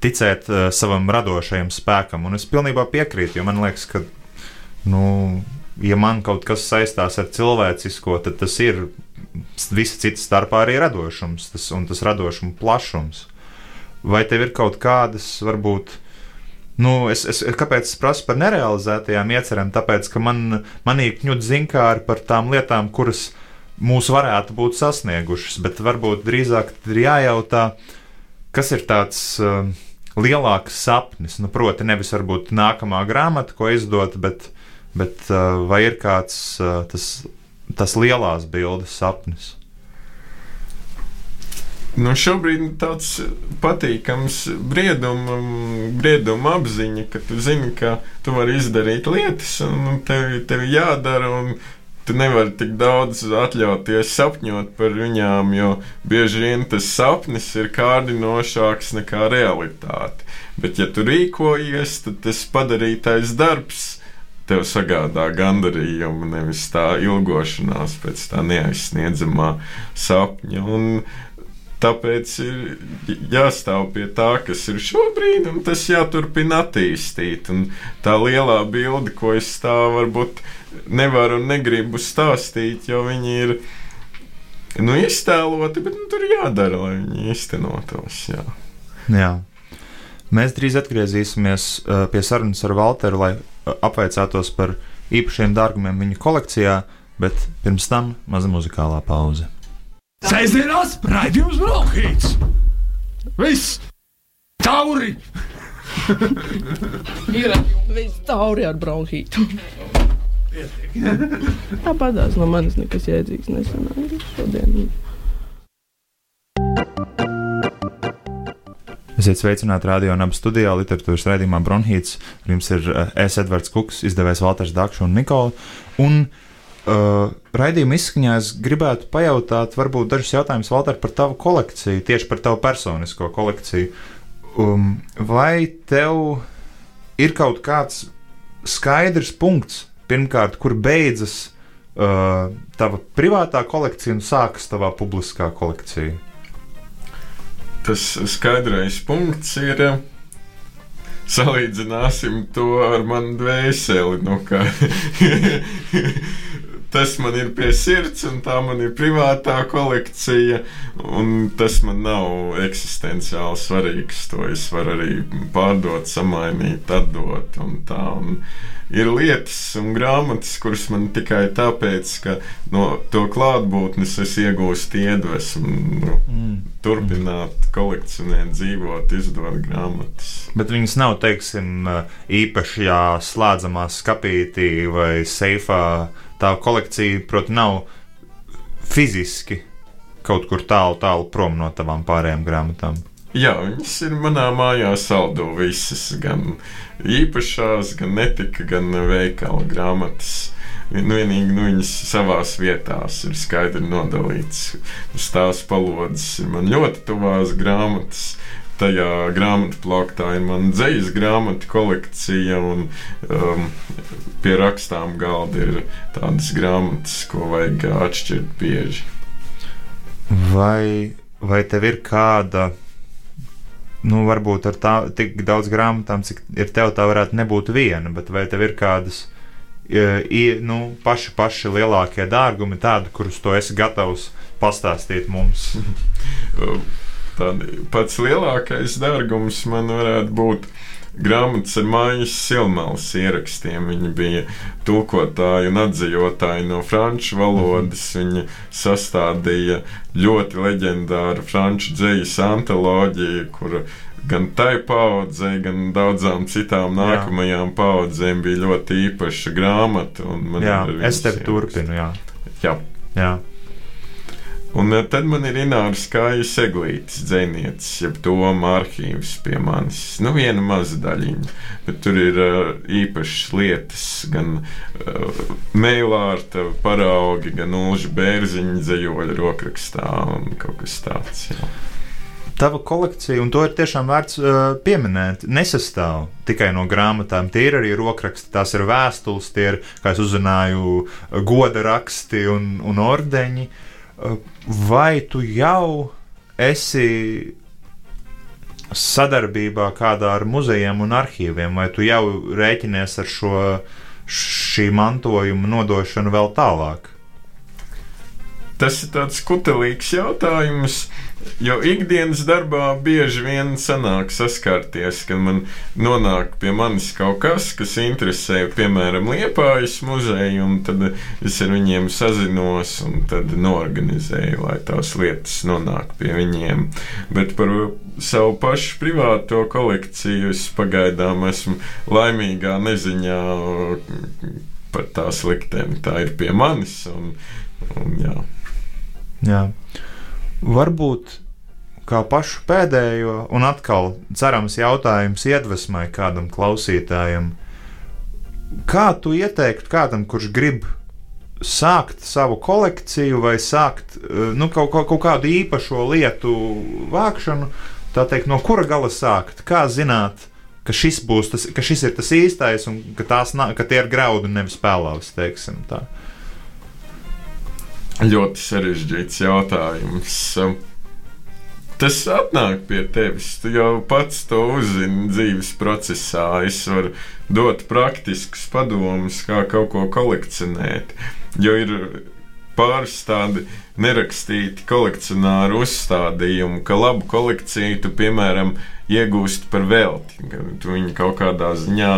Ticēt uh, savam radošajam spēkam, un es pilnībā piekrītu, jo man liekas, ka, nu, ja man kaut kas saistās ar cilvēcisko, tad tas ir visa cita starpā arī radošums tas, un tas radošuma plašums. Vai tev ir kaut kādas, varbūt, Nu, es, es, kāpēc es prasu par nerealizētajām iecerēm? Tāpēc, ka man, manī kņūt zinkāri par tām lietām, kuras mūs varētu būt sasniegušas, bet varbūt drīzāk ir jājautā, kas ir tāds uh, lielāks sapnis. Nu, proti, nevis varbūt nākamā grāmata, ko izdot, bet, bet uh, vai ir kāds uh, tas, tas lielās bildes sapnis? Nu, šobrīd tāds patīkams brieduma, brieduma apziņa, ka tu zini, ka tu vari izdarīt lietas, un tev, tev jādara. Tu nevari tik daudz atļauties sapņot par viņām, jo bieži vien tas sapnis ir kārdinošāks nekā realitāte. Bet, ja tu rīkojies, tad tas padarītais darbs tev sagādā gandarījumu, nevis tā ilgošanās pēc tā neaizsniedzamā sapņa. Un Tāpēc ir jāstāv pie tā, kas ir šobrīd, un tas jāturpina attīstīt. Un tā lielā bilde, ko es tā varbūt nevaru un negribu stāstīt, jo viņi ir nu, iztēloti, bet nu, tur jādara, lai viņi īstenotos. Jā. Jā. Mēs drīz atgriezīsimies pie sarunas ar Walteru, lai apveicātos par īpašiem dārgumiem viņa kolekcijā, bet pirms tam maza muzikālā pauze. Sēžamās raidījums Brokhīts. Viss! Tauri! Ir viss tauri ar bronhītu. Tāpatās no manis nekas jēdzīgs nesanāca šodien. Esiet sveicināti radio un abu studijā literatūras raidījumā Bronhīts. Ar jums ir uh, Es Edvards Kuks, izdevējs Valters Dakšs un Nikola. Un Uh, raidījuma izskaņā es gribētu pajautāt, varbūt dažus jautājumus, Valter, par tavu kolekciju, tieši par tavu personisko kolekciju. Um, vai tev ir kaut kāds skaidrs punkts, pirmkārt, kur beidzas uh, tava privātā kolekcija un sākas tavā publiskā kolekcija? Tas skaidrais punkts ir. Salīdzināsim to ar manu dvēseli. Nu, <laughs> tas man ir pie sirds, un tā man ir privātā kolekcija. Tas man nav eksistenciāli svarīgs. To es varu arī pārdot, samainīt, atdot. Un tā, un ir lietas un grāmatas, kuras man tikai tāpēc, ka no to klātbūtnes es iegūstu iedvesmu. Nu, mm. Turpināt, kolekcionēt, dzīvot, izdot grāmatas. Bet viņas nav, teiksim, īpaši slēdzamā skapītī vai seifā tā kolekcija, protams, nav fiziski kaut kur tālu, tālu prom no tavām pārējām grāmatām. Jā, viņas ir manā mājā saldo visas, gan īpašās, gan netika, gan veikala grāmatas. Nu, vienīgi nu, viņas savā vietā ir skaidri nodalītas. Tās palodzes ir man ļoti tuvās grāmatas, tajā grāmatu plauktā ir mana dzīslas grāmatu kolekcija, un um, pie rakstām galda ir tādas grāmatas, ko vajag atšķirt bieži. Vai, vai tev ir kāda? Nu, varbūt ar tā, tik daudz grāmatām, cik ir tev, tā varētu nebūt viena, bet vai tev ir kādas i, nu, paši, paši lielākie dārgumi, tādi, kurus tu esi gatavs pastāstīt mums? <laughs> Tad pats lielākais dārgums man varētu būt grāmatas ar mājas silmālas ierakstiem. Viņi bija tulkotāji un atzīvotāji no franču valodas. Viņi sastādīja ļoti leģendāru franču dzīslu antoloģiju, kuru gan tai paudzei, gan daudzām citām nākamajām jā. paudzēm bija ļoti īpaša grāmata. Jā, es tevi turpinu. Jā. Jā. Jā. Un eh, tad man ir Ināras kājas eglītes dzēnietis, jeb Toma arhīvs pie manis. Nu, viena maza daļiņa, bet tur ir uh, īpašas lietas, gan uh, mēlārta paraugi, gan ulža bērziņa dzējoļa rokrakstā un kaut kas tāds. Jā. Tava kolekcija, un to ir tiešām vērts uh, pieminēt, nesastāv tikai no grāmatām. Tie ir arī rokraksti, tās ir vēstules, tie ir, kā es uzzināju, goda raksti un, un ordeņi. Uh, vai tu jau esi sadarbībā kādā ar muzejiem un arhīviem, vai tu jau rēķinies ar šo šī mantojuma nodošanu vēl tālāk? Tas ir tāds kutelīgs jautājums. Jo ikdienas darbā bieži vien sanāk saskarties, kad man nonāk pie manis kaut kas, kas interesē, piemēram, Liepājas muzeju, un tad es ar viņiem sazinos un tad norganizēju, lai tās lietas nonāk pie viņiem. Bet par savu pašu privāto kolekciju es pagaidām esmu laimīgā neziņā par tās likteni. Tā ir pie manis. Un, un, jā. Jā varbūt kā pašu pēdējo, un atkal cerams jautājums iedvesmai kādam klausītājam. Kā tu ieteiktu kādam, kurš grib sākt savu kolekciju vai sākt eh, nu, kaut, kaut, kaut kādu īpašo lietu vākšanu, tā teikt, no kura gala sākt? Kā zināt, ka šis, tas, ka šis ir tas īstais un ka, tās, ka tie ir graudi nevis spēlēvas, teiksim tā? Ļoti sarežģīts jautājums. Tas atnāk pie tevis. Tu jau pats to uzzini dzīves procesā. Es varu dot praktiskus padomus, kā kaut ko kolekcionēt. Jo ir pāris tādi nerakstīti kolekcionāru uzstādījumi, ka labu kolekciju tu, piemēram, iegūst par velti. Tu viņu kaut kādā ziņā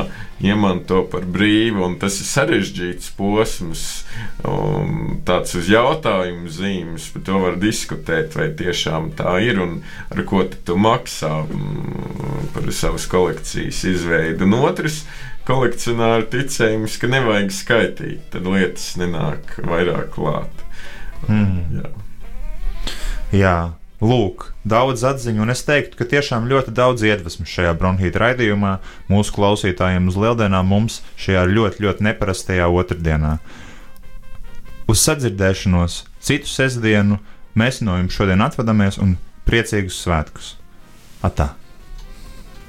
iemanto par brīvu, un tas ir sarežģīts posms, tāds uz jautājumu zīmes. Par to var diskutēt, vai tiešām tā ir un ar ko tu maksā par savas kolekcijas izveidu. Un otrs, kolekcionāra ticējums, ka nevajag skaitīt, tad lietas nenāk vairāk klāt. Mm. Jā. Jā. Lūk, daudz atziņu, un es teiktu, ka tiešām ļoti daudz iedvesmas šajā bronhīta raidījumā mūsu klausītājiem uz lieldienām mums šajā ļoti, ļoti neparastajā otrdienā. Uz sadzirdēšanos citu sestdienu mēs no jums šodien atvadamies un priecīgus svētkus! Atā!